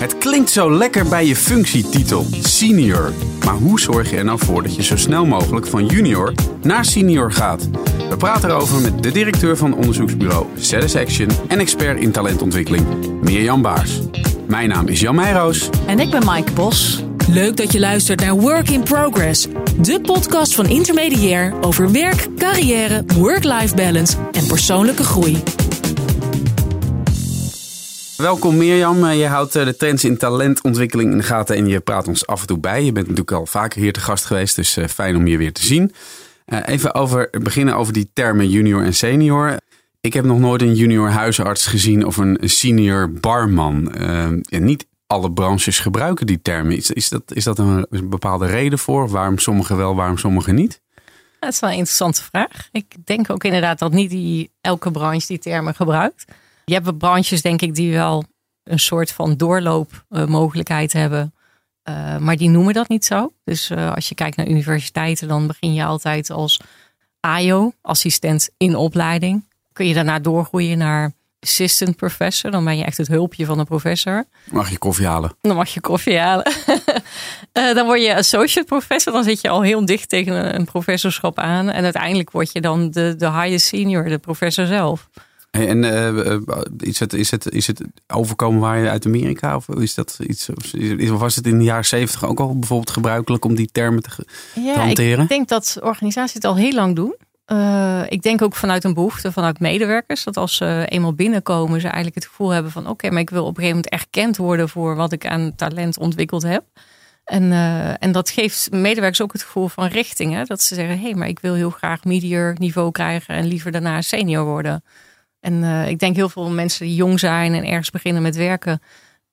Het klinkt zo lekker bij je functietitel, senior. Maar hoe zorg je er nou voor dat je zo snel mogelijk van junior naar senior gaat? We praten erover met de directeur van onderzoeksbureau ZS Action en expert in talentontwikkeling, Mirjam Baars. Mijn naam is Jan Meijroos. En ik ben Maaike Bos. Leuk dat je luistert naar Work in Progress, de podcast van Intermediair over werk, carrière, work-life balance en persoonlijke groei. Welkom Mirjam. Eh, je houdt eh, de trends in talentontwikkeling in de gaten en je praat ons af en toe bij. Je bent natuurlijk al vaker hier te gast geweest, dus eh, fijn om je weer te zien. Even over, beginnen over die termen junior en senior. Ik heb nog nooit een junior huisarts gezien of een senior barman. Niet alle branches gebruiken die termen. Is, is, dat, is dat een, bepaalde reden voor? Waarom sommigen wel, waarom sommigen niet? Dat is wel een interessante vraag. Ik denk ook inderdaad dat niet die, elke branche die termen gebruikt. Je hebt branches, denk ik, die wel een soort van doorloopmogelijkheid hebben. Uh, maar die noemen dat niet zo. Dus uh, als je kijkt naar universiteiten, dan begin je altijd als AIO, assistent in opleiding. Kun je daarna doorgroeien naar assistant professor. Dan ben je echt het hulpje van de professor. Mag je koffie halen? Dan mag je koffie halen. uh, dan word je associate professor. Dan zit je al heel dicht tegen een professorschap aan. En uiteindelijk word je dan de, de highest senior, de professor zelf. En uh, is, het, is, het, is het overkomen waar je uit Amerika? Of is dat iets? Of was het in de jaren zeventig ook al bijvoorbeeld gebruikelijk om die termen te, ja, te hanteren? Ik denk dat organisaties het al heel lang doen. Uh, ik denk ook vanuit een behoefte vanuit medewerkers. Dat als ze eenmaal binnenkomen, ze eigenlijk het gevoel hebben van oké, maar ik wil op een gegeven moment erkend worden voor wat ik aan talent ontwikkeld heb. En, uh, en dat geeft medewerkers ook het gevoel van richting. Hè? Dat ze zeggen, hé, hey, maar ik wil heel graag medior niveau krijgen en liever daarna senior worden. En uh, ik denk heel veel mensen die jong zijn en ergens beginnen met werken,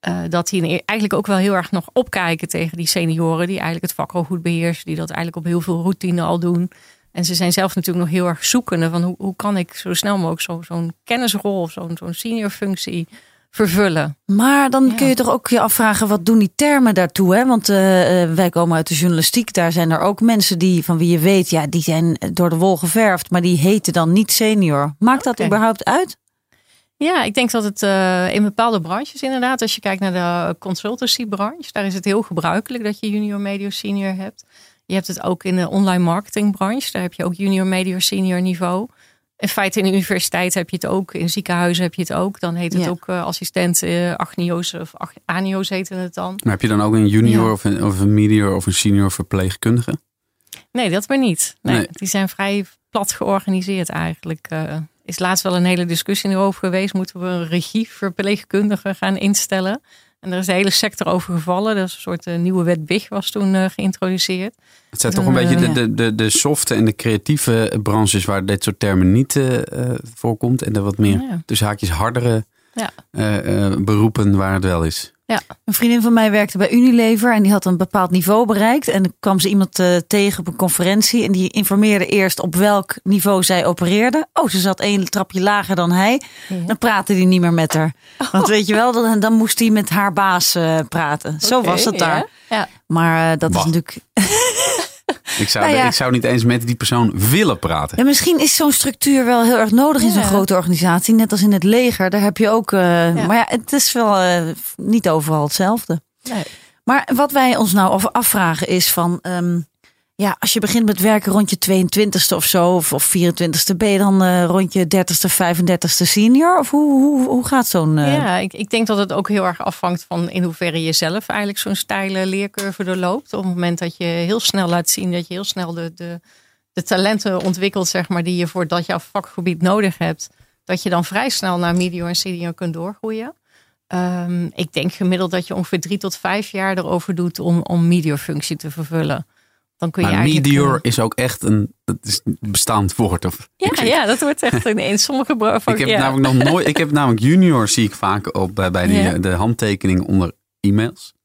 uh, dat die eigenlijk ook wel heel erg nog opkijken tegen die senioren die eigenlijk het vak al goed beheersen, die dat eigenlijk op heel veel routine al doen. En ze zijn zelf natuurlijk nog heel erg zoekende van hoe, hoe kan ik zo snel mogelijk zo'n kennisrol of zo'n zo'n senior functie vervullen. Maar dan kun je toch ook je afvragen, wat doen die termen daartoe? Hè? Want uh, wij komen uit de journalistiek, daar zijn er ook mensen die van wie je weet, ja, die zijn door de wol geverfd, maar die heten dan niet senior. Maakt dat überhaupt uit? Ja, ik denk dat het uh, in bepaalde branches inderdaad, als je kijkt naar de consultancybranche, daar is het heel gebruikelijk dat je junior, medior, senior hebt. Je hebt het ook in de online marketingbranche. Daar heb je ook junior, medior, senior niveau. In feite in de universiteit heb je het ook. In ziekenhuizen heb je het ook. Dan heet het ook uh, assistent uh, agnio's of anio's heette het dan. Maar heb je dan ook een junior of, een, of een medior of een senior verpleegkundige? Nee, dat maar niet. Nee, Die zijn vrij plat georganiseerd eigenlijk. Uh, is laatst wel een hele discussie erover geweest. Moeten we een regie verpleegkundige gaan instellen? En er is de hele sector over gevallen. Dat is een soort uh, nieuwe wet BIG was toen uh, geïntroduceerd. Het zijn toch een beetje de, de, de, de softe en de creatieve branches waar dit soort termen niet voorkomt. En de wat meer tussen haakjes hardere ja. beroepen waar het wel is. Ja. Een vriendin van mij werkte bij Unilever en die had een bepaald niveau bereikt. En dan kwam ze iemand uh, tegen op een conferentie en die informeerde eerst op welk niveau zij opereerde. Oh, ze zat één trapje lager dan hij. Ja. Dan praatte hij niet meer met haar. Oh. Want weet je wel, dan, dan moest hij met haar baas uh, praten. Okay, Zo was het daar. Ja. Maar uh, dat bah. is natuurlijk. Ik zou, nou ja. ik zou niet eens met die persoon willen praten. Ja, misschien is zo'n structuur wel heel erg nodig in zo'n grote organisatie. Net als in het leger. Daar heb je ook. Uh, maar ja, het is wel uh, niet overal hetzelfde. Nee. Maar wat wij ons nou afvragen is van. Um, ja, als je begint met werken rond je 22ste of zo, of, of 24ste, ben je dan uh, rond je 30ste, 35ste senior? Of hoe, hoe, hoe gaat zo'n. Uh... Ja, ik, ik denk dat het ook heel erg afhangt van in hoeverre je zelf eigenlijk zo'n steile leercurve doorloopt. Op het moment dat je heel snel laat zien dat je heel snel de, de, de talenten ontwikkelt, zeg maar, die je voor dat jouw vakgebied nodig hebt, dat je dan vrij snel naar medior en senior kunt doorgroeien. Um, ik denk gemiddeld dat je ongeveer drie tot vijf jaar erover doet om, om medior functie te vervullen. Dan kun je maar meteor is ook echt een, dat is een bestaand woord. Of, ja, ja, dat wordt echt in, in sommige Ik heb ja. namelijk nog nooit, ik heb namelijk junior zie ik vaak op bij, bij die, ja. de handtekening onder e-mails.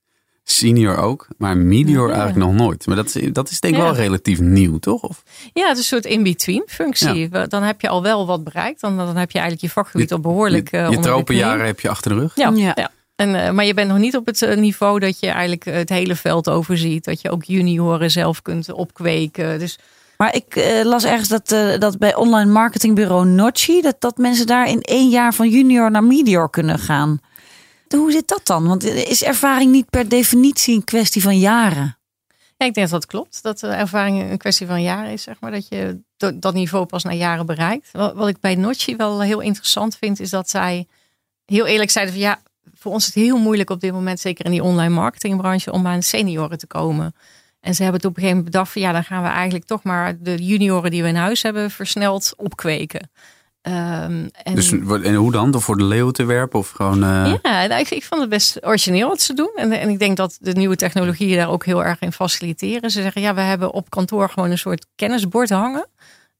Senior ook, maar meteor ja. eigenlijk nog nooit. Maar dat is, dat is denk ik wel relatief nieuw, toch? Of? Ja, het is een soort in-between functie. Dan heb je al wel wat bereikt. Dan, dan heb je eigenlijk je vakgebied al behoorlijk Je, je tropenjaren heb je achter de rug. Ja, ja. En, uh, maar je bent nog niet op het uh, niveau dat je eigenlijk het hele veld overziet. Dat je ook junioren zelf kunt opkweken. Dus... Maar ik uh, las ergens dat, dat bij online marketingbureau Notchi... Dat, dat mensen daar in één jaar van junior naar medior kunnen gaan. hoe zit dat dan? Want is ervaring niet per definitie een kwestie van jaren? Ja, ik denk dat dat klopt. Dat ervaring een kwestie van jaren is, zeg maar. Dat je dat niveau pas na jaren bereikt. Wat ik bij Notchi wel heel interessant vind, is dat zij heel eerlijk zeiden van ja, voor ons is het heel moeilijk op dit moment, zeker in die online marketingbranche, om aan senioren te komen. En ze hebben het op een gegeven moment bedacht van ja, dan gaan we eigenlijk toch maar de junioren die we in huis hebben versneld opkweken. Um, en... Dus en hoe dan? Door voor de leeuw te werpen of gewoon? Uh... Ja, nou, ik, ik vond het best origineel wat ze doen. En, en ik denk dat de nieuwe technologieën daar ook heel erg in faciliteren. Ze zeggen ja, we hebben op kantoor gewoon een soort kennisbord hangen.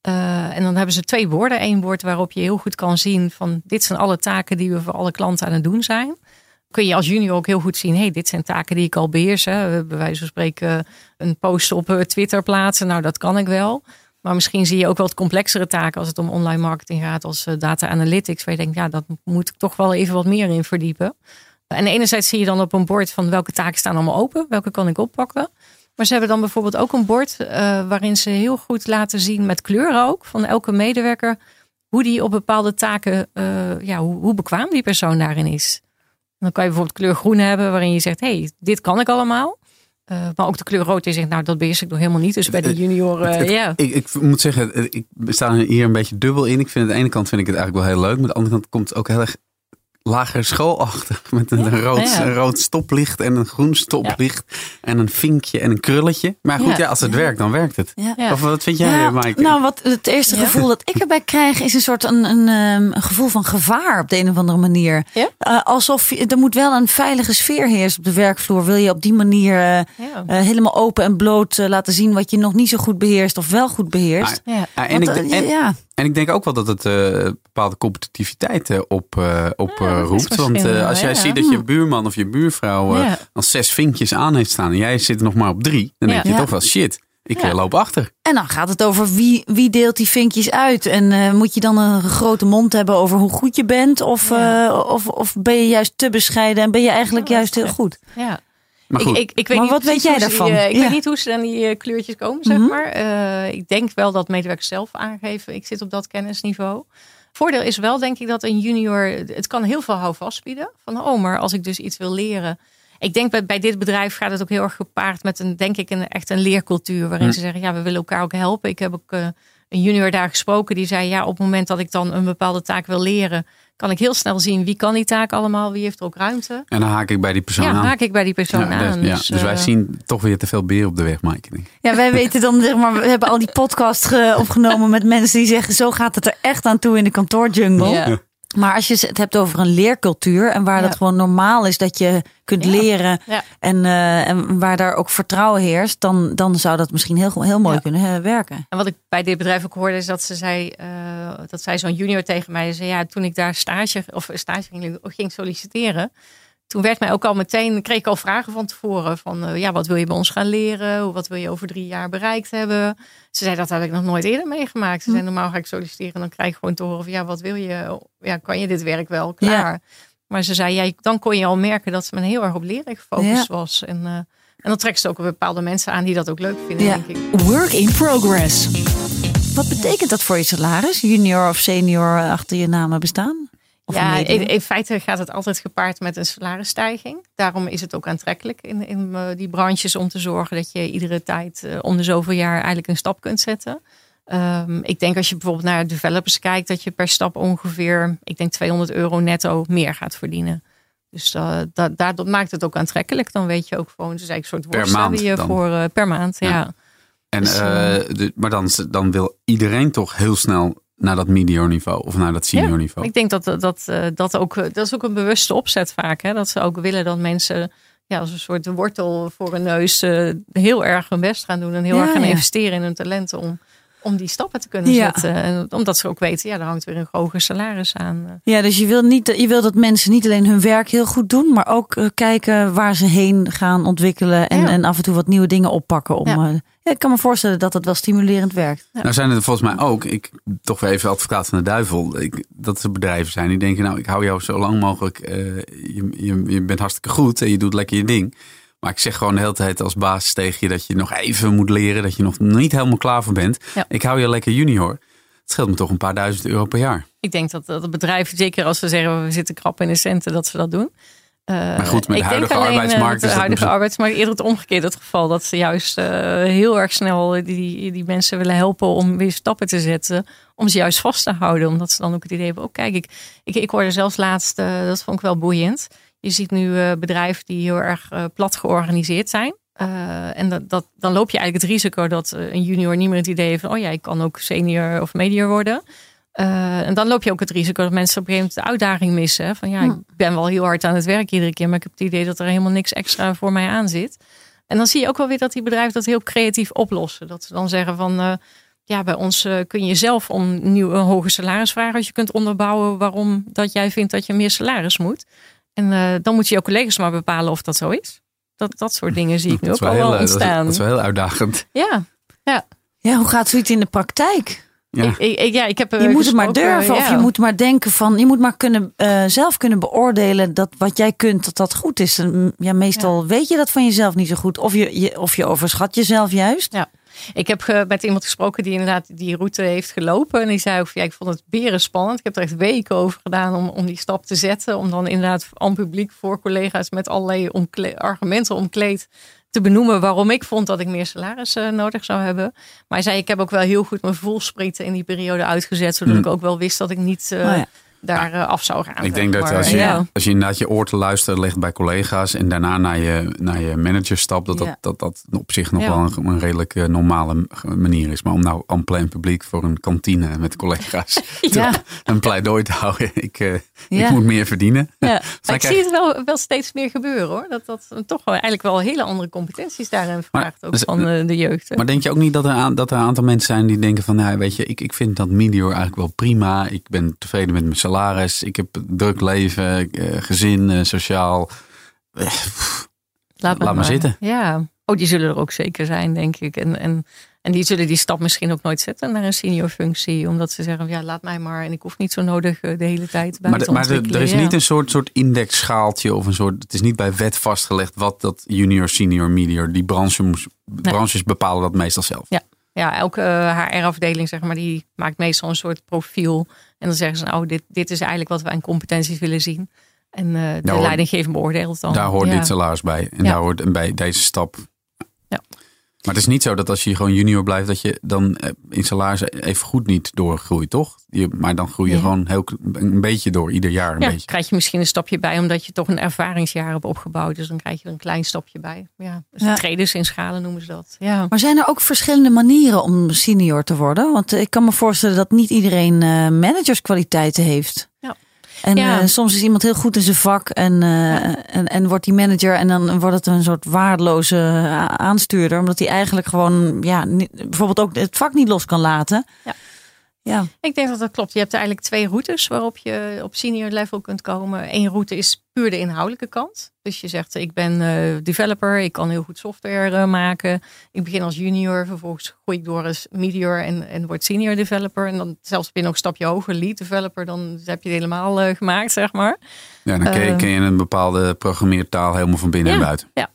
Uh, en dan hebben ze twee borden. Eén bord waarop je heel goed kan zien van dit zijn alle taken die we voor alle klanten aan het doen zijn. Kun je als junior ook heel goed zien, hey, dit zijn taken die ik al beheers. Hè. Bij wijze spreken een post op eh, Twitter plaatsen. Nou, dat kan ik wel. Maar misschien zie je ook wel wat complexere taken als het om online marketing gaat, als eh, data analytics. Waar je denkt, ja, dat moet ik toch wel even wat meer in verdiepen. En enerzijds zie je dan op een bord van welke taken staan allemaal open, welke kan ik oppakken. Maar ze hebben dan bijvoorbeeld ook een bord uh, waarin ze heel goed laten zien met kleuren ook van elke medewerker hoe die op bepaalde taken, uh, ja, hoe, hoe, bekwaam die persoon daarin is. dan kan je bijvoorbeeld kleur groen hebben waarin je zegt, hey, dit kan ik allemaal. Uh, maar ook de kleur rood is zegt, nou dat beheers ik nog helemaal niet. Dus bij de junioren, ja. Ik, ik, moet zeggen, ik sta hier een beetje dubbel in. Ik vind aan de ene kant vind ik het eigenlijk wel heel leuk. Maar aan de andere kant komt het ook heel erg lagere schoolachtig. Met een, rood, een rood stoplicht en een groen stoplicht. En een vinkje en een krulletje. Maar goed, ja, als het werkt, dan werkt het. Of wat vind jij, Mike? Nou, wat het eerste gevoel dat ik erbij krijg, is een soort een, een, ehm, een gevoel van gevaar op de een of andere manier. Uh, alsof je, er moet wel een veilige sfeer heersen op de werkvloer. Wil je op die manier uh, uh, helemaal open en bloot laten zien wat je nog niet zo goed beheerst of wel goed beheerst. Ja. en, ik, en, en ik denk ook wel dat het uh, bepaalde competitiviteit uh, op, uh, op roept. Want als jij ziet dat je buurman of je buurvrouw ja. al zes vinkjes aan heeft staan en jij zit er nog maar op drie, dan denk je toch wel shit. Ik loop achter. En dan gaat het over wie, wie deelt die vinkjes uit. En moet je dan een grote mond hebben over hoe goed je bent? Of, of, of ben je juist te bescheiden en ben je eigenlijk juist heel goed? Ja. Maar, ik, ik, ik weet niet wat weet jij daarvan? ik weet niet hoe ze aan die uh, kleurtjes komen, zeg mhm. maar. Uh, ik denk wel dat medewerkers zelf aangeven. Ik zit op dat kennisniveau. Voordeel is wel, denk ik, dat een junior. Het kan heel veel houvast bieden. Van oh, maar als ik dus iets wil leren. Ik denk bij, bij dit bedrijf gaat het ook heel erg gepaard met een, denk ik, een, echt een leercultuur. Waarin mhm. ze zeggen, ja, we willen elkaar ook helpen. Ik heb ook uh, een junior daar gesproken. Die zei, ja, op het moment dat ik dan een bepaalde taak wil leren kan ik heel snel zien wie kan die taak allemaal, wie heeft er ook ruimte. En dan haak ik bij die persoon aan. Ja, haak ik bij die persoon aan. Dus, ja, dus wij uh, zien toch weer te veel beer op de weg, Mike. Ja, wij weten dan, zeg maar, we hebben al die podcasts opgenomen met mensen die zeggen, zo gaat het er echt aan toe in de kantoorjungle. Maar als je het hebt over een leercultuur en waar dat gewoon normaal is dat je kunt leren En, uh, en waar daar ook vertrouwen heerst, dan, dan zou dat misschien heel, heel mooi kunnen werken. En wat ik bij dit bedrijf ook hoorde, is dat ze zei, uh, dat zij zo'n junior tegen mij zei, ja, toen ik daar stage of stage ging, ging solliciteren, toen werd mij ook al meteen, kreeg ik al vragen van tevoren van uh, ja, wat wil je bij ons gaan leren? Wat wil je over drie jaar bereikt hebben? Ze zei dat heb ik nog nooit eerder meegemaakt. Ze zei hm. normaal ga ik solliciteren en dan krijg ik gewoon te horen van ja, wat wil je? Ja, kan je dit werk wel? Klaar. Maar ze zei, ja, dan kon je al merken dat ze me heel erg op leren gefocust was. En, uh, en dan trekt ze ook bepaalde mensen aan die dat ook leuk vinden, denk ik. Work in progress. Wat betekent dat voor je salaris? Junior of senior achter je namen bestaan? Ja, in, in, feite gaat het altijd gepaard met een salarisstijging. Daarom is het ook aantrekkelijk in, in uh, die branches om te zorgen dat je iedere tijd uh, om de zoveel jaar eigenlijk een stap kunt zetten. Um, ik denk als je bijvoorbeeld naar developers kijkt, dat je per stap ongeveer, ik denk 200 euro netto meer gaat verdienen. Dus uh, dat, dat, maakt het ook aantrekkelijk. Dan weet je ook gewoon, het is eigenlijk een soort worst die je voor per maand. Ja. En, dus, de, maar dan, dan wil iedereen toch heel snel naar dat medior niveau of naar dat senior niveau. Ik denk dat dat, eh, dat ook, dat is ook een bewuste opzet vaak. Hè? Dat ze ook willen dat mensen ja, als een soort wortel voor een neus uh, heel erg hun best gaan doen en heel erg gaan investeren in hun talenten om, om die stappen te kunnen zetten. En omdat ze ook weten, ja, daar hangt weer een hoger salaris aan. Eh. Ja, dus je wil, niet, je wil dat mensen niet alleen hun werk heel goed doen, maar ook kijken waar ze heen gaan ontwikkelen en, en af en toe wat nieuwe dingen oppakken om ja, ik kan me voorstellen dat het wel stimulerend werkt. Nou zijn er volgens mij ook, ik toch weer even advocaat van de duivel, ik, dat er bedrijven zijn die denken, nou ik hou jou zo lang mogelijk, uh, je, je, je bent hartstikke goed en je doet lekker je ding. Maar ik zeg gewoon de hele tijd als baas tegen je dat je nog even moet leren, dat je nog niet helemaal klaar voor bent. Ik hou je lekker junior. Het scheelt me toch een paar duizend euro per jaar. Ik denk dat, dat het bedrijf, zeker als we zeggen we zitten krap in de centen, dat ze dat doen. Uh, maar goed, met de huidige arbeidsmarkt. De huidige arbeidsmarkt eerder het omgekeerde het geval. Dat ze juist uh, heel erg snel die, die mensen willen helpen om weer stappen te zetten. Om ze juist vast te houden. Omdat ze dan ook het idee hebben. Oh, kijk, ik, ik, ik hoorde zelfs laatst, uh, dat vond ik wel boeiend. Je ziet nu bedrijven die heel erg plat georganiseerd zijn. en dat, dat, dan loop je eigenlijk het risico dat een junior niet meer het idee heeft van, oh ja, ik kan ook senior of medior worden. Uh, en dan loop je ook het risico dat mensen op een gegeven moment de uitdaging missen. Van ja, ik hmm. ben wel heel hard aan het werk iedere keer, maar ik heb het idee dat er helemaal niks extra voor mij aan zit. En dan zie je ook wel weer dat die bedrijven dat heel creatief oplossen. Dat ze dan zeggen van uh, ja, bij ons kun je zelf om nieuw, een hoger salaris vragen als je kunt onderbouwen waarom dat jij vindt dat je meer salaris moet. En dan moet je je collega's maar bepalen of dat zo is. Dat, dat soort dingen zie ik nu ook al wel ontstaan. Dat is, dat is wel heel uitdagend. Ja, ja. Ja, hoe gaat zoiets in de praktijk? Ja. Ik, ik, ja, ik heb je moet het maar durven of je moet maar denken van je moet maar kunnen uh, zelf kunnen beoordelen dat wat jij kunt dat dat goed is. En, ja, meestal weet je dat van jezelf niet zo goed of je, je, of je overschat jezelf juist. Ja. Ik heb met iemand gesproken die inderdaad die route heeft gelopen. En die zei ook, ja, ik vond het beren spannend. Ik heb er echt weken over gedaan om, om die stap te zetten. Om dan inderdaad aan publiek voor collega's met allerlei argumenten omkleed te benoemen waarom ik vond dat ik meer salaris uh, nodig zou hebben. Maar hij zei, ik heb ook wel heel goed mijn voelsprieten in die periode uitgezet. Zodat hmm. ik ook wel wist dat ik niet uh, oh ja daar uh, af zou gaan. Ik denk dat als je, als je inderdaad je oor te luisteren legt bij collega's en daarna naar je, naar je manager stapt, dat, dat, dat, dat op zich nog wel een, een redelijk uh, normale manier is. Maar om nou aan plein publiek voor een kantine met collega's een pleidooi te houden, ik, uh, ik moet meer verdienen. Ja. ik zie het wel, wel steeds meer gebeuren hoor. Dat dat toch wel eigenlijk wel hele andere competenties daarin vraagt, ook dus, van de jeugd. Maar denk je ook niet dat er, dat er een aantal mensen zijn die denken van, nou weet je, ik, ik vind dat Meteor eigenlijk wel prima. Ik ben tevreden met mijn salaris salaris, ik heb druk leven, eh, gezin, eh, sociaal. Eh, laat, laat maar, zitten. Ja, oh, die zullen er ook zeker zijn, denk ik. En, en, en die zullen die stap misschien ook nooit zetten naar een senior functie. Omdat ze zeggen, ja, laat mij maar. En ik hoef niet zo nodig de hele tijd bij maar, maar er is niet een soort, soort indexschaaltje of een soort... Het is niet bij wet vastgelegd wat dat junior, senior, medior... Die branche, branches bepalen dat meestal zelf. Ja, ja, elke HR-afdeling zeg maar, die maakt meestal een soort profiel. En dan zeggen ze, nou, dit, dit is eigenlijk wat we aan competenties willen zien. En uh, de nou, leidinggevende beoordeelt dan. Daar hoort dit salaris bij. En daar hoort bij deze stap. Ja. Maar het is niet zo dat als je gewoon junior blijft, dat je dan eh, in salaris even goed niet doorgroeit, toch? Je, maar dan groei je gewoon heel, een beetje door, ieder jaar een ja, beetje. krijg je misschien een stapje bij, omdat je toch een ervaringsjaar hebt opgebouwd. Dus dan krijg je er een klein stapje bij. Ja, dus ja. traders in schalen noemen ze dat. Ja. Maar zijn er ook verschillende manieren om senior te worden? Want ik kan me voorstellen dat niet iedereen uh, managerskwaliteiten heeft. En ja. uh, soms is iemand heel goed in zijn vak en, uh, en, en wordt die manager en dan wordt het een soort waardeloze aanstuurder. Omdat hij eigenlijk gewoon ja, niet, bijvoorbeeld ook het vak niet los kan laten. Ja. Ja. Ik denk dat dat klopt. Je hebt eigenlijk twee routes waarop je op senior level kunt komen. Eén route is puur de inhoudelijke kant. Dus je zegt, ik ben uh, developer, ik kan heel goed software uh, maken. Ik begin als junior, vervolgens groei ik door als medior en, en word senior developer. En dan zelfs ben je nog een stapje hoger, lead developer, dan heb je het helemaal uh, gemaakt, zeg maar. Ja, dan ken je, ken je een bepaalde programmeertaal helemaal van binnen ja, en buiten. Ja,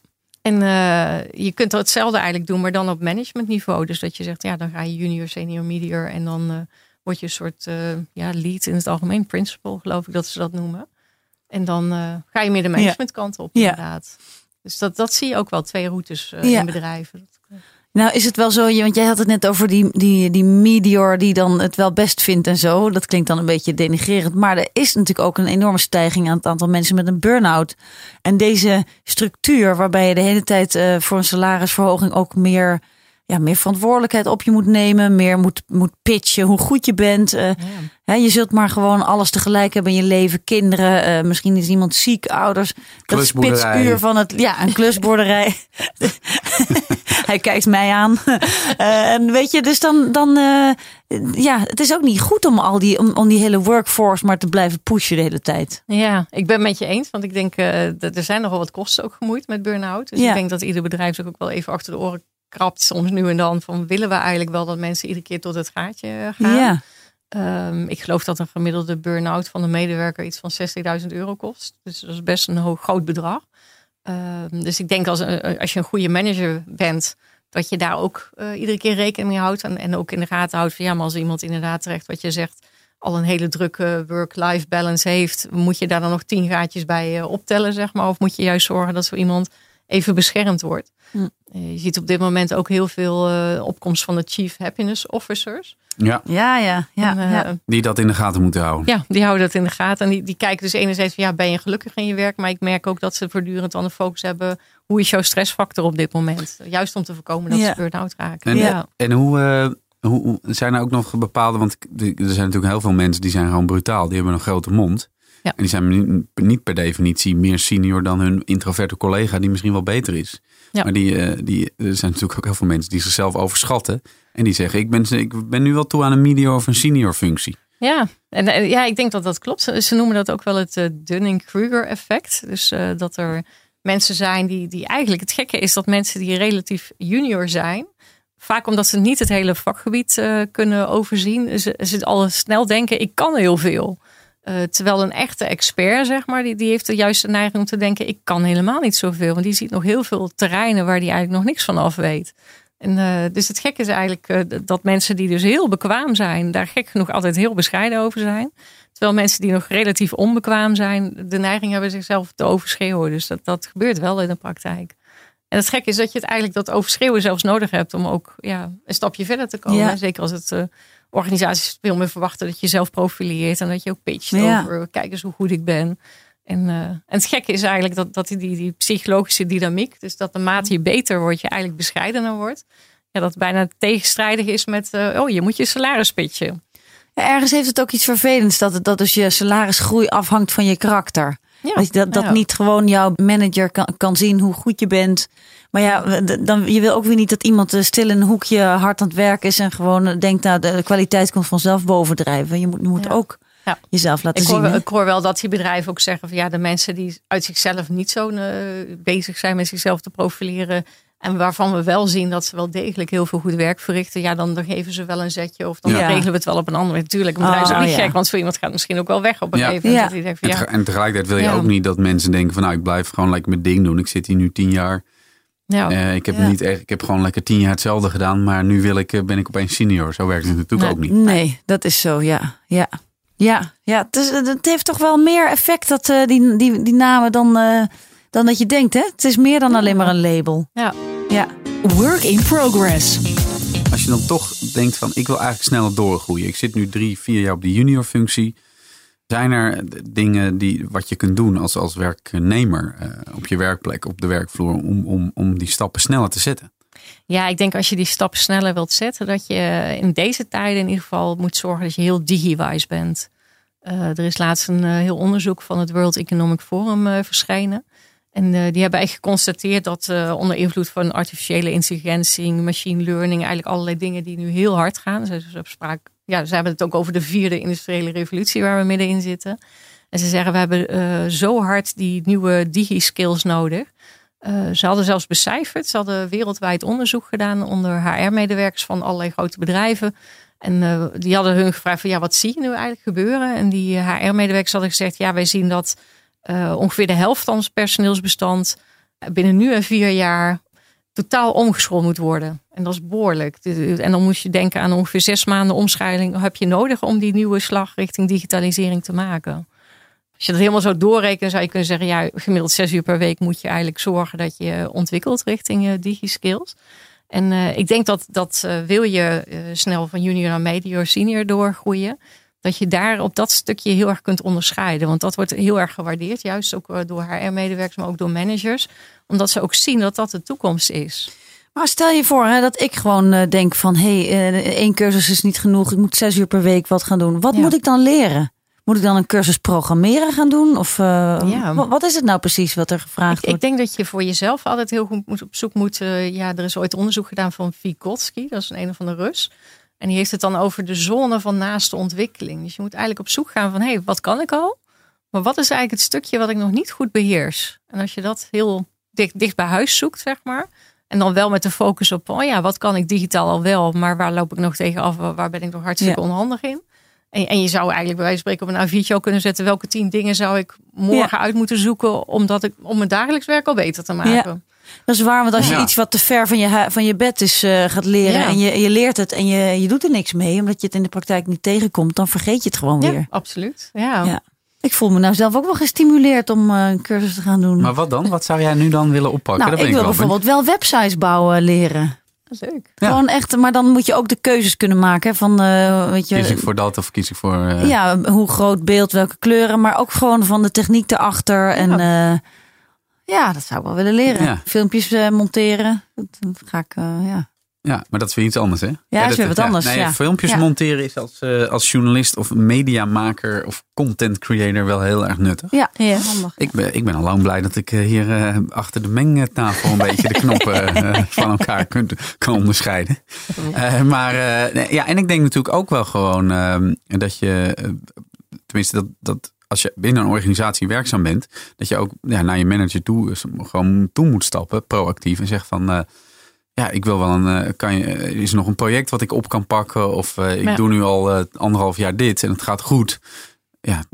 en uh, je kunt hetzelfde eigenlijk doen, maar dan op managementniveau. Dus dat je zegt, ja, dan ga je junior, senior, medior en dan uh, word je een soort uh, ja, lead in het algemeen, principal geloof ik dat ze dat noemen. En dan ga je meer de managementkant op, inderdaad. Dus dat, dat zie je ook wel, twee routes in bedrijven. Nou, is het wel zo, want jij had het net over die, die, die meteor die dan het wel best vindt en zo. Dat klinkt dan een beetje denigrerend. Maar er is natuurlijk ook een enorme stijging aan het aantal mensen met een burn-out. En deze structuur, waarbij je de hele tijd uh, voor een salarisverhoging ook meer ja, meer verantwoordelijkheid op je moet nemen, meer moet, moet pitchen hoe goed je bent. Uh, ja. je zult maar gewoon alles tegelijk hebben in je leven. Kinderen, uh, misschien is iemand ziek, ouders. Dat spitsuur van het, ja, een klusboerderij. Hij kijkt mij aan. Uh, en weet je, dus dan, dan ja, het is ook niet goed om al die, om, om die hele workforce maar te blijven pushen de hele tijd. Ja, ik ben met je eens, want ik denk dat er zijn nogal wat kosten ook gemoeid met burn-out. Dus ja. ik denk dat ieder bedrijf zich ook wel even achter de oren krapt soms nu en dan van willen we eigenlijk wel dat mensen iedere keer tot het gaatje gaan. Ja. Um, ik geloof dat een gemiddelde burn-out van een medewerker iets van 60.000 euro kost. Dus dat is best een hoog, groot bedrag. Um, dus ik denk als, eh, als je een goede manager bent, dat je daar ook uh, iedere keer rekening mee houdt. En, en ook in de gaten houdt van ja, maar als iemand inderdaad terecht wat je zegt, al een hele drukke work-life balance heeft, moet je daar dan nog tien gaatjes bij optellen, zeg maar? Of moet je juist zorgen dat zo iemand even beschermd wordt? Hm. Je ziet op dit moment ook heel veel opkomst van de Chief Happiness Officers. Ja, ja, ja. ja, Die dat in de gaten moeten houden. Ja, die houden dat in de gaten. En die, die kijken dus enerzijds van ja, ben je gelukkig in je werk? Maar ik merk ook dat ze voortdurend aan de focus hebben. Hoe is jouw stressfactor op dit moment? Juist om te voorkomen dat ze burn-out raken. En, ja. en hoe, uh, hoe zijn er ook nog bepaalde, want er zijn natuurlijk heel veel mensen die zijn gewoon brutaal. Die hebben een grote mond. Ja. En die zijn niet, per definitie meer senior dan hun introverte collega die misschien wel beter is. Ja. Maar die, uh, die, er zijn natuurlijk ook heel veel mensen die zichzelf overschatten. En die zeggen, ik ben, ik ben nu wel toe aan een medior of een senior functie. Ja, en ja, ik denk dat dat klopt. Ze noemen dat ook wel het uh, Dunning-Kruger effect. Dus uh, dat er mensen zijn die, die eigenlijk... Het gekke is dat mensen die relatief junior zijn... Vaak omdat ze niet het hele vakgebied uh, kunnen overzien. Ze, ze al snel denken, ik kan heel veel. Terwijl een echte expert, zeg maar, die, die heeft de juiste neiging om te denken: ik kan helemaal niet zoveel. Want die ziet nog heel veel terreinen waar die eigenlijk nog niks van af weet. En, uh, dus het gekke is eigenlijk uh, dat mensen die dus heel bekwaam zijn, daar gek genoeg altijd heel bescheiden over zijn. Terwijl mensen die nog relatief onbekwaam zijn, de neiging hebben zichzelf te overschreeuwen. Dus dat, dat gebeurt wel in de praktijk. En het gekke is dat je het eigenlijk dat overschreeuwen zelfs nodig hebt om ook ja, een stapje verder te komen. Ja. Zeker als het organisaties veel meer verwachten dat je jezelf profileert en dat je ook pitcht ja. over kijk eens hoe goed ik ben. En, uh, en het gekke is eigenlijk dat, dat die, die psychologische dynamiek, dus dat de mate je beter wordt, je eigenlijk bescheidener wordt. Ja, dat bijna tegenstrijdig is met, uh, oh, je moet je salaris pitchen. Ja, ergens heeft het ook iets vervelends dat, het, dat dus je salarisgroei afhangt van je karakter. Ja, dat dat niet gewoon jouw manager kan, kan zien hoe goed je bent. Maar ja, dan, je wil ook weer niet dat iemand eh, stil in een hoekje hard aan het werk is en gewoon denkt, nou, de kwaliteit komt vanzelf bovendrijven. Je moet, je moet ook jezelf laten ik hoor, zien. Ik hoor wel dat die bedrijven ook zeggen van ja, de mensen die uit zichzelf niet zo uh, bezig zijn met zichzelf te profileren. En waarvan we wel zien dat ze wel degelijk heel veel goed werk verrichten. Ja, dan, dan geven ze wel een zetje. Of dan regelen we het wel op een andere manier. Natuurlijk, een bedrijf is ook niet gek. Want voor iemand gaat misschien ook wel weg op een gegeven moment. Ja. En tegelijkertijd wil je ook niet dat mensen denken van nou, ik blijf gewoon lekker mijn ding doen. Ik zit hier nu tien jaar. Ja. Uh, ik, heb niet echt, ik heb gewoon lekker tien jaar hetzelfde gedaan. Maar nu wil ik, ben ik opeens senior. Zo werkt het natuurlijk ook niet. Nee, dat is zo, ja. ja. Ja, ja het, is, het heeft toch wel meer effect, dat, uh, die, die, die namen, dan, uh, dan dat je denkt. Hè? Het is meer dan alleen maar een label. Ja. Ja. Work in progress. Als je dan toch denkt van ik wil eigenlijk sneller doorgroeien. Ik zit nu drie, vier jaar op die junior functie. Zijn er dingen die, wat je kunt doen als, als werknemer uh, op je werkplek, op de werkvloer, om, om, om die stappen sneller te zetten? Ja, ik denk als je die stappen sneller wilt zetten, dat je in deze tijden in ieder geval moet zorgen dat je heel digiwise bent. Uh, er is laatst een uh, heel onderzoek van het World Economic Forum uh, verschenen. En die hebben eigenlijk geconstateerd dat onder invloed van artificiële intelligentie, machine learning, eigenlijk allerlei dingen die nu heel hard gaan. Ze, spraak, ja, ze hebben het ook over de vierde industriële revolutie waar we middenin zitten. En ze zeggen we hebben zo hard die nieuwe digi-skills nodig. Ze hadden zelfs becijferd. Ze hadden wereldwijd onderzoek gedaan onder HR-medewerkers van allerlei grote bedrijven. En die hadden hun gevraagd van ja, wat zie je nu eigenlijk gebeuren? En die HR-medewerkers hadden gezegd, ja, wij zien dat uh, ongeveer de helft van ons personeelsbestand binnen nu en vier jaar totaal omgeschoold moet worden. En dat is behoorlijk. En dan moet je denken aan ongeveer zes maanden omschaling heb je nodig om die nieuwe slag richting digitalisering te maken. Als je dat helemaal zo doorrekent, zou je kunnen zeggen, ja, gemiddeld zes uur per week moet je eigenlijk zorgen dat je ontwikkelt richting je digi-skills. En uh, ik denk dat, dat wil je snel van junior naar medior, senior doorgroeien, dat je daar op dat stukje heel erg kunt onderscheiden. Want dat wordt heel erg gewaardeerd, juist ook door HR-medewerkers, maar ook door managers, omdat ze ook zien dat dat de toekomst is. Maar stel je voor hè, dat ik gewoon denk van, hé, hey, één cursus is niet genoeg, ik moet zes uur per week wat gaan doen. Wat moet ik dan leren? Moet ik dan een cursus programmeren gaan doen? Of uh, wat is het nou precies wat er gevraagd ik, wordt? Ik denk dat je voor jezelf altijd heel goed moet op zoek moet. Ja, er is ooit onderzoek gedaan van Vygotsky, dat is een een of andere Rus. En die heeft het dan over de zone van naaste ontwikkeling. Dus je moet eigenlijk op zoek gaan van, hé, hey, wat kan ik al? Maar wat is eigenlijk het stukje wat ik nog niet goed beheers? En als je dat heel dicht, dicht bij huis zoekt, zeg maar. En dan wel met de focus op, oh ja, wat kan ik digitaal al wel? Maar waar loop ik nog tegen af? Waar ben ik nog hartstikke onhandig in? En, en je zou eigenlijk bij wijze van spreken op een A4'tje kunnen zetten. Welke tien dingen zou ik morgen uit moeten zoeken. Omdat ik, om mijn dagelijks werk al beter te maken. Ja. Dat is waar, want als je iets wat te ver van je, van je bed is uh, gaat leren en je, je leert het en je, je doet er niks mee, omdat je het in de praktijk niet tegenkomt, dan vergeet je het gewoon weer. Absoluut. Ja. ja. Ik voel me nou zelf ook wel gestimuleerd om uh, een cursus te gaan doen. Maar wat dan? Wat zou jij nu dan willen oppakken? Nou, ik wil bijvoorbeeld wel websites bouwen leren. Leuk. Gewoon echt, maar dan moet je ook de keuzes kunnen maken. Van, uh, weet je, kies ik voor dat of kies ik voor. Uh... Ja, hoe groot beeld, welke kleuren, maar ook gewoon van de techniek erachter. En uh, ja, dat zou ik wel willen leren. Ja. Filmpjes monteren. Dat ga ik, ja. Ja, maar dat is weer iets anders, hè? Ja, dat is weer wat anders. nee, Filmpjes monteren is als, uh, als journalist of mediamaker of content creator wel heel erg nuttig. Ja, ja handig. Ik ben, ik ben al lang blij dat ik eh, hier uh, achter de mengtafel een beetje de knoppen van elkaar kunt, kan onderscheiden. maar ja, en ik denk natuurlijk ook wel gewoon ehm, dat je, tenminste dat, dat als je binnen een organisatie werkzaam bent, dat je ook ja, naar je manager toe gewoon toe moet stappen, proactief en zeggen van ja, ik wil wel een. Uh, kan je, eh, is er nog een project wat ik op kan pakken? Of uh, ik doe nu al uh, anderhalf jaar dit en het gaat goed. Ja,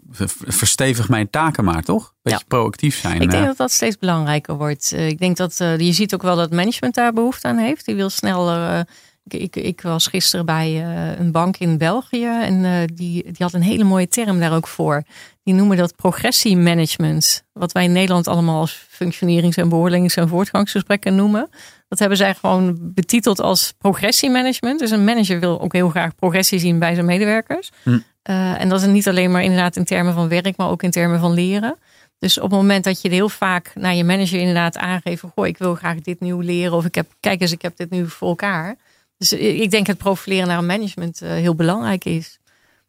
verstevig mijn taken maar, toch? Beetje ja. proactief zijn. Ik denk dat dat steeds belangrijker wordt. ik denk dat je ziet ook wel dat management daar behoefte aan heeft. Die wil sneller. Ik, ik, was gisteren bij een bank in België en die, die had een hele mooie term daar ook voor. Die noemen dat progressiemanagement. Wat wij in Nederland allemaal als functionerings- en beoordelings- en voortgangsgesprekken noemen. Dat hebben zij gewoon betiteld als progressiemanagement. Dus een manager wil ook heel graag progressie zien bij zijn medewerkers. Hm. Uh, en dat is niet alleen maar inderdaad in termen van werk, maar ook in termen van leren. Dus op het moment dat je heel vaak naar je manager inderdaad aangeeft: Goh, ik wil graag dit nieuw leren. Of ik heb, kijk eens, ik heb dit nu voor elkaar. Dus ik denk het profileren naar een management uh, heel belangrijk is.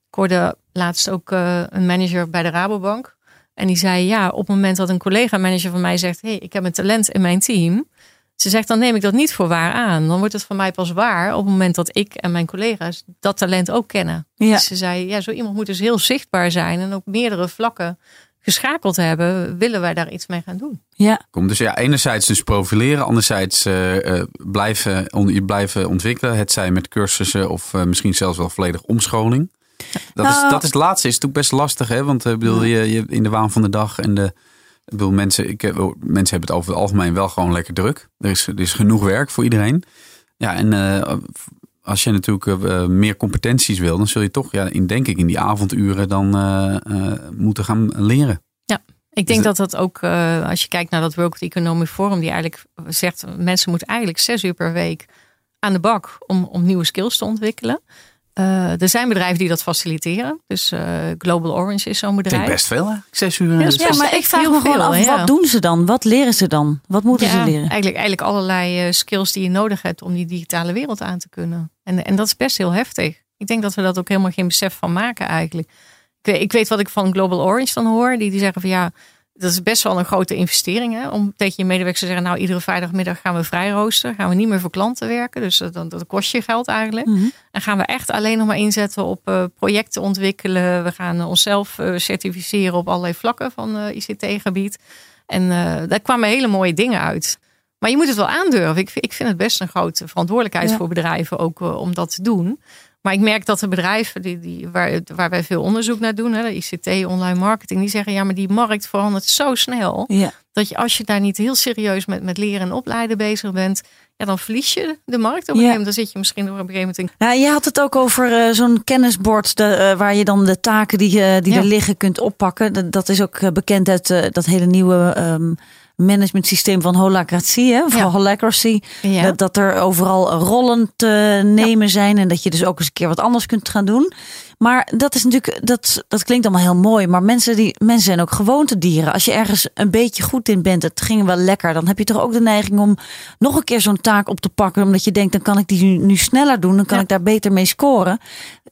Ik hoorde laatst ook uh, een manager bij de Rabobank. En die zei: Ja, op het moment dat een collega-manager van mij zegt: hey, ik heb een talent in mijn team ze zegt, dan neem ik dat niet voor waar aan. Dan wordt het voor mij pas waar op het moment dat ik en mijn collega's dat talent ook kennen. Ja. Dus ze zei, ja, zo iemand moet dus heel zichtbaar zijn en op meerdere vlakken geschakeld hebben. Willen wij daar iets mee gaan doen? Ja. Kom, dus ja, enerzijds dus profileren, anderzijds uh, blijven, on, blijven ontwikkelen. Het zijn met cursussen of uh, misschien zelfs wel volledig omscholing. Dat, is, nou. dat is het laatste, is natuurlijk best lastig, hè? Want uh, bedoel, je, je in de waan van de dag en de ik bedoel, mensen, ik, mensen hebben het over het algemeen wel gewoon lekker druk. Er is, er is genoeg werk voor iedereen. Ja, en uh, als je natuurlijk uh, meer competenties wil, dan zul je toch, ja, in, denk ik, in die avonduren dan uh, moeten gaan leren. Ja, ik denk dat dat ook, als je kijkt naar dat World Economic Forum, die eigenlijk zegt, mensen moeten eigenlijk zes uur per week aan de bak om, om nieuwe skills te ontwikkelen. Uh, er zijn bedrijven die dat faciliteren. Dus uh, Global Orange is zo'n bedrijf. Ik best veel, hè? Zes uur. Ja, ja maar ik vraag me gewoon af, wat doen ze dan? Wat leren ze dan? Wat moeten ze leren? Eigenlijk, eigenlijk allerlei uh, skills die je nodig hebt om die digitale wereld aan te kunnen. En, en dat is best heel heftig. Ik denk dat we dat ook helemaal geen besef van maken eigenlijk. Ik weet, ik weet wat ik van Global Orange dan hoor. Die, die zeggen van ja, dat is best wel een grote investering. Hè? Om tegen je medewerkers te zeggen, nou iedere vrijdagmiddag gaan we vrij roosteren. Gaan we niet meer voor klanten werken. Dus dat, dat kost je geld eigenlijk. Mhm. En gaan we echt alleen nog maar inzetten op uh, projecten ontwikkelen. We gaan onszelf uh, certificeren op allerlei vlakken van uh, ICT-gebied. En daar kwamen hele mooie dingen uit. Maar je moet het wel aandurven. Ik, ik vind het best een grote verantwoordelijkheid voor bedrijven ook om dat te doen. Maar ik merk dat de bedrijven die, die, waar, waar wij veel onderzoek naar doen, hè, de ICT, online marketing, die zeggen ja, maar die markt verandert zo snel. Ja. Dat je als je daar niet heel serieus met, met leren en opleiden bezig bent, ja, dan verlies je de markt op een gegeven moment. Dan zit je misschien op een gegeven moment. Ja, je had het ook over uh, zo'n kennisbord de, uh, waar je dan de taken die, uh, die er liggen kunt oppakken. Dat, dat is ook bekend uit dat hele nieuwe. Um, management systeem van holacratie, hè, van ja. holacracy. Dat, dat, er overal rollen te nemen zijn en dat je dus ook eens een keer wat anders kunt gaan doen. Maar dat is natuurlijk, dat, dat klinkt allemaal heel mooi. Maar mensen, die, mensen zijn ook gewoontedieren. Als je ergens een beetje goed in bent, het ging wel lekker. Dan heb je toch ook de neiging om nog een keer zo'n taak op te pakken. Omdat je denkt, dan kan ik die nu, sneller doen. Dan kan ik daar beter mee scoren.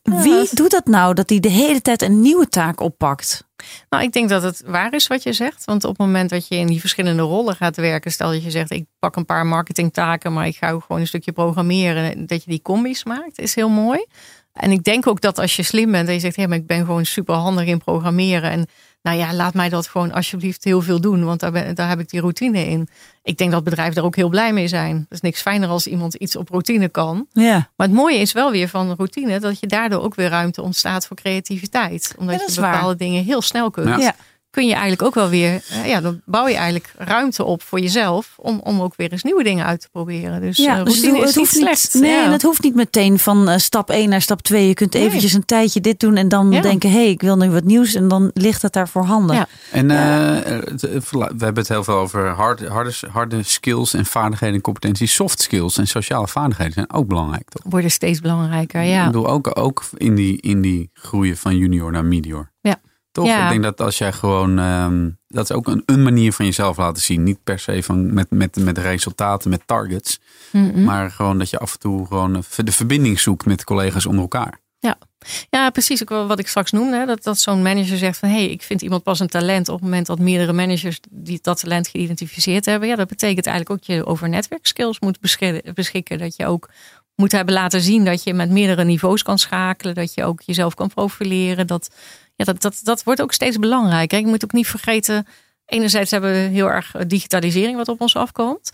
Wie doet dat nou, dat hij de hele tijd een nieuwe taak oppakt? Nou, ik denk dat het waar is wat je zegt. Want op het moment dat je in die verschillende rollen gaat werken, stel dat je zegt: ik pak een paar marketingtaken, maar ik ga ook gewoon een stukje programmeren. Dat je die combis maakt, is heel mooi. En ik denk ook dat als je slim bent en je zegt: hé, maar ik ben gewoon super handig in programmeren. En nou ja, laat mij dat gewoon alsjeblieft heel veel doen, want daar, ben, daar heb ik die routine in. Ik denk dat bedrijven daar ook heel blij mee zijn. Het is niks fijner als iemand iets op routine kan. Ja. Maar het mooie is wel weer van routine dat je daardoor ook weer ruimte ontstaat voor creativiteit. Omdat je bepaalde waar. dingen heel snel kunt. Ja kun je eigenlijk ook wel weer, eh, ja, dan bouw je eigenlijk ruimte op voor jezelf om, om ook weer eens nieuwe dingen uit te proberen. Dus, ja, uh, dus het, is niet slecht. Nee, en het hoeft niet meteen van uh, stap 1 naar stap 2. Je kunt eventjes een tijdje dit doen en dan denken, hé, hey, ik wil nu wat nieuws en dan ligt het daar voorhanden. Ja. En we hebben het heel veel over hard, harde, harde skills en vaardigheden en competenties. Soft skills en sociale vaardigheden zijn ook belangrijk, toch? Worden steeds belangrijker, ja. Ik bedoel, ook, ook in, die, in die groeien van junior naar medior. Ja. Toch? Ik denk dat als jij gewoon. Um, dat is ook een, een manier van jezelf laten zien. Niet per se van met, met, met resultaten, met targets. Maar gewoon dat je af en toe gewoon de verbinding zoekt met collega's onder elkaar. Ja, ja precies. Ook wat ik straks noemde. Dat, dat zo'n manager zegt van hé, hey, ik vind iemand pas een talent op het moment dat meerdere managers die dat talent geïdentificeerd hebben. Ja, dat betekent eigenlijk ook dat je over netwerkskills moet beschikken. Dat je ook moet hebben laten zien dat je met meerdere niveaus kan schakelen. Dat je ook jezelf kan profileren. Dat ja, dat, dat, dat wordt ook steeds belangrijker. Je moet ook niet vergeten, enerzijds hebben we heel erg digitalisering wat op ons afkomt.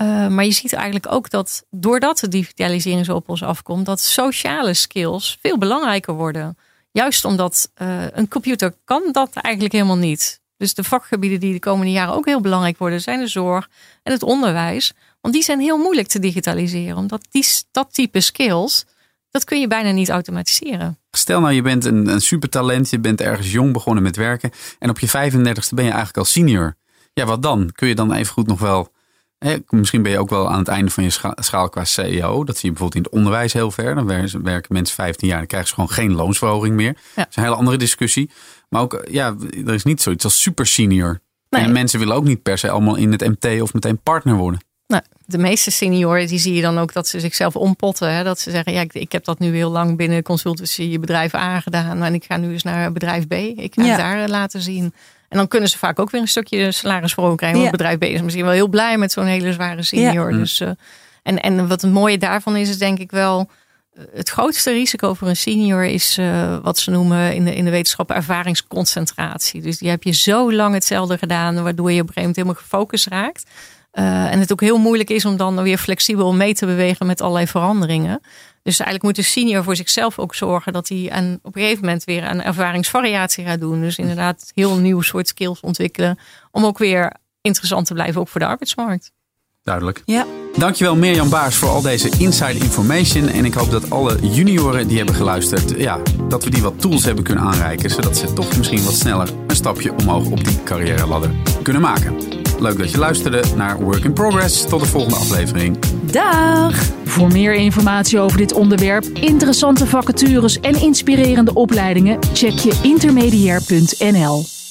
Uh, maar je ziet eigenlijk ook dat doordat de digitalisering zo op ons afkomt, dat sociale skills veel belangrijker worden. Juist omdat uh, een computer kan dat eigenlijk helemaal niet. Dus de vakgebieden die de komende jaren ook heel belangrijk worden, zijn de zorg en het onderwijs. Want die zijn heel moeilijk te digitaliseren. Omdat die, dat type skills, dat kun je bijna niet automatiseren. Stel nou, je bent een, een supertalent, je bent ergens jong begonnen met werken. En op je 35ste ben je eigenlijk al senior. Ja, wat dan? Kun je dan even goed nog wel. Hè, misschien ben je ook wel aan het einde van je schaal qua CEO. Dat zie je bijvoorbeeld in het onderwijs heel ver. Dan werken mensen 15 jaar, dan krijgen ze gewoon geen loonsverhoging meer. Dat is een hele andere discussie. Maar ook, ja, er is niet zoiets als super senior. En mensen willen ook niet per se allemaal in het MT of meteen partner worden. De meeste senioren die zie je dan ook dat ze zichzelf ompotten. Hè? Dat ze zeggen, ja, ik, ik, heb dat nu heel lang binnen consultancy bedrijf aangedaan. En ik ga nu eens naar bedrijf B. Ik ga het daar laten zien. En dan kunnen ze vaak ook weer een stukje salarisverhoging krijgen. Want bedrijf B is misschien wel heel blij met zo'n hele zware senior. Ja. Dus, uh, en, en wat het mooie daarvan is, is denk ik wel... Eh, het grootste risico voor een senior is uh, wat ze noemen in de, in de wetenschap ervaringsconcentratie. Dus die heb je zo lang hetzelfde gedaan, waardoor je op een gegeven moment helemaal gefocust raakt. Uh, en het ook heel moeilijk is om dan weer flexibel mee te bewegen met allerlei veranderingen. Dus eigenlijk moet de senior voor zichzelf ook zorgen dat hij aan, op een gegeven moment weer een ervaringsvariatie gaat doen. Dus inderdaad heel nieuw soort skills ontwikkelen. Om ook weer interessant te blijven, ook voor de arbeidsmarkt. Duidelijk. Ja. Dankjewel Mirjam Baars voor al deze inside information. En ik hoop dat alle junioren die hebben geluisterd, ja, dat we die wat tools hebben kunnen aanreiken. Zodat ze toch misschien wat sneller een stapje omhoog op die carrière ladder kunnen maken. Leuk dat je luisterde naar Work in Progress. Tot de volgende aflevering. Dag! Voor meer informatie over dit onderwerp, interessante vacatures en inspirerende opleidingen, check je intermediair.nl.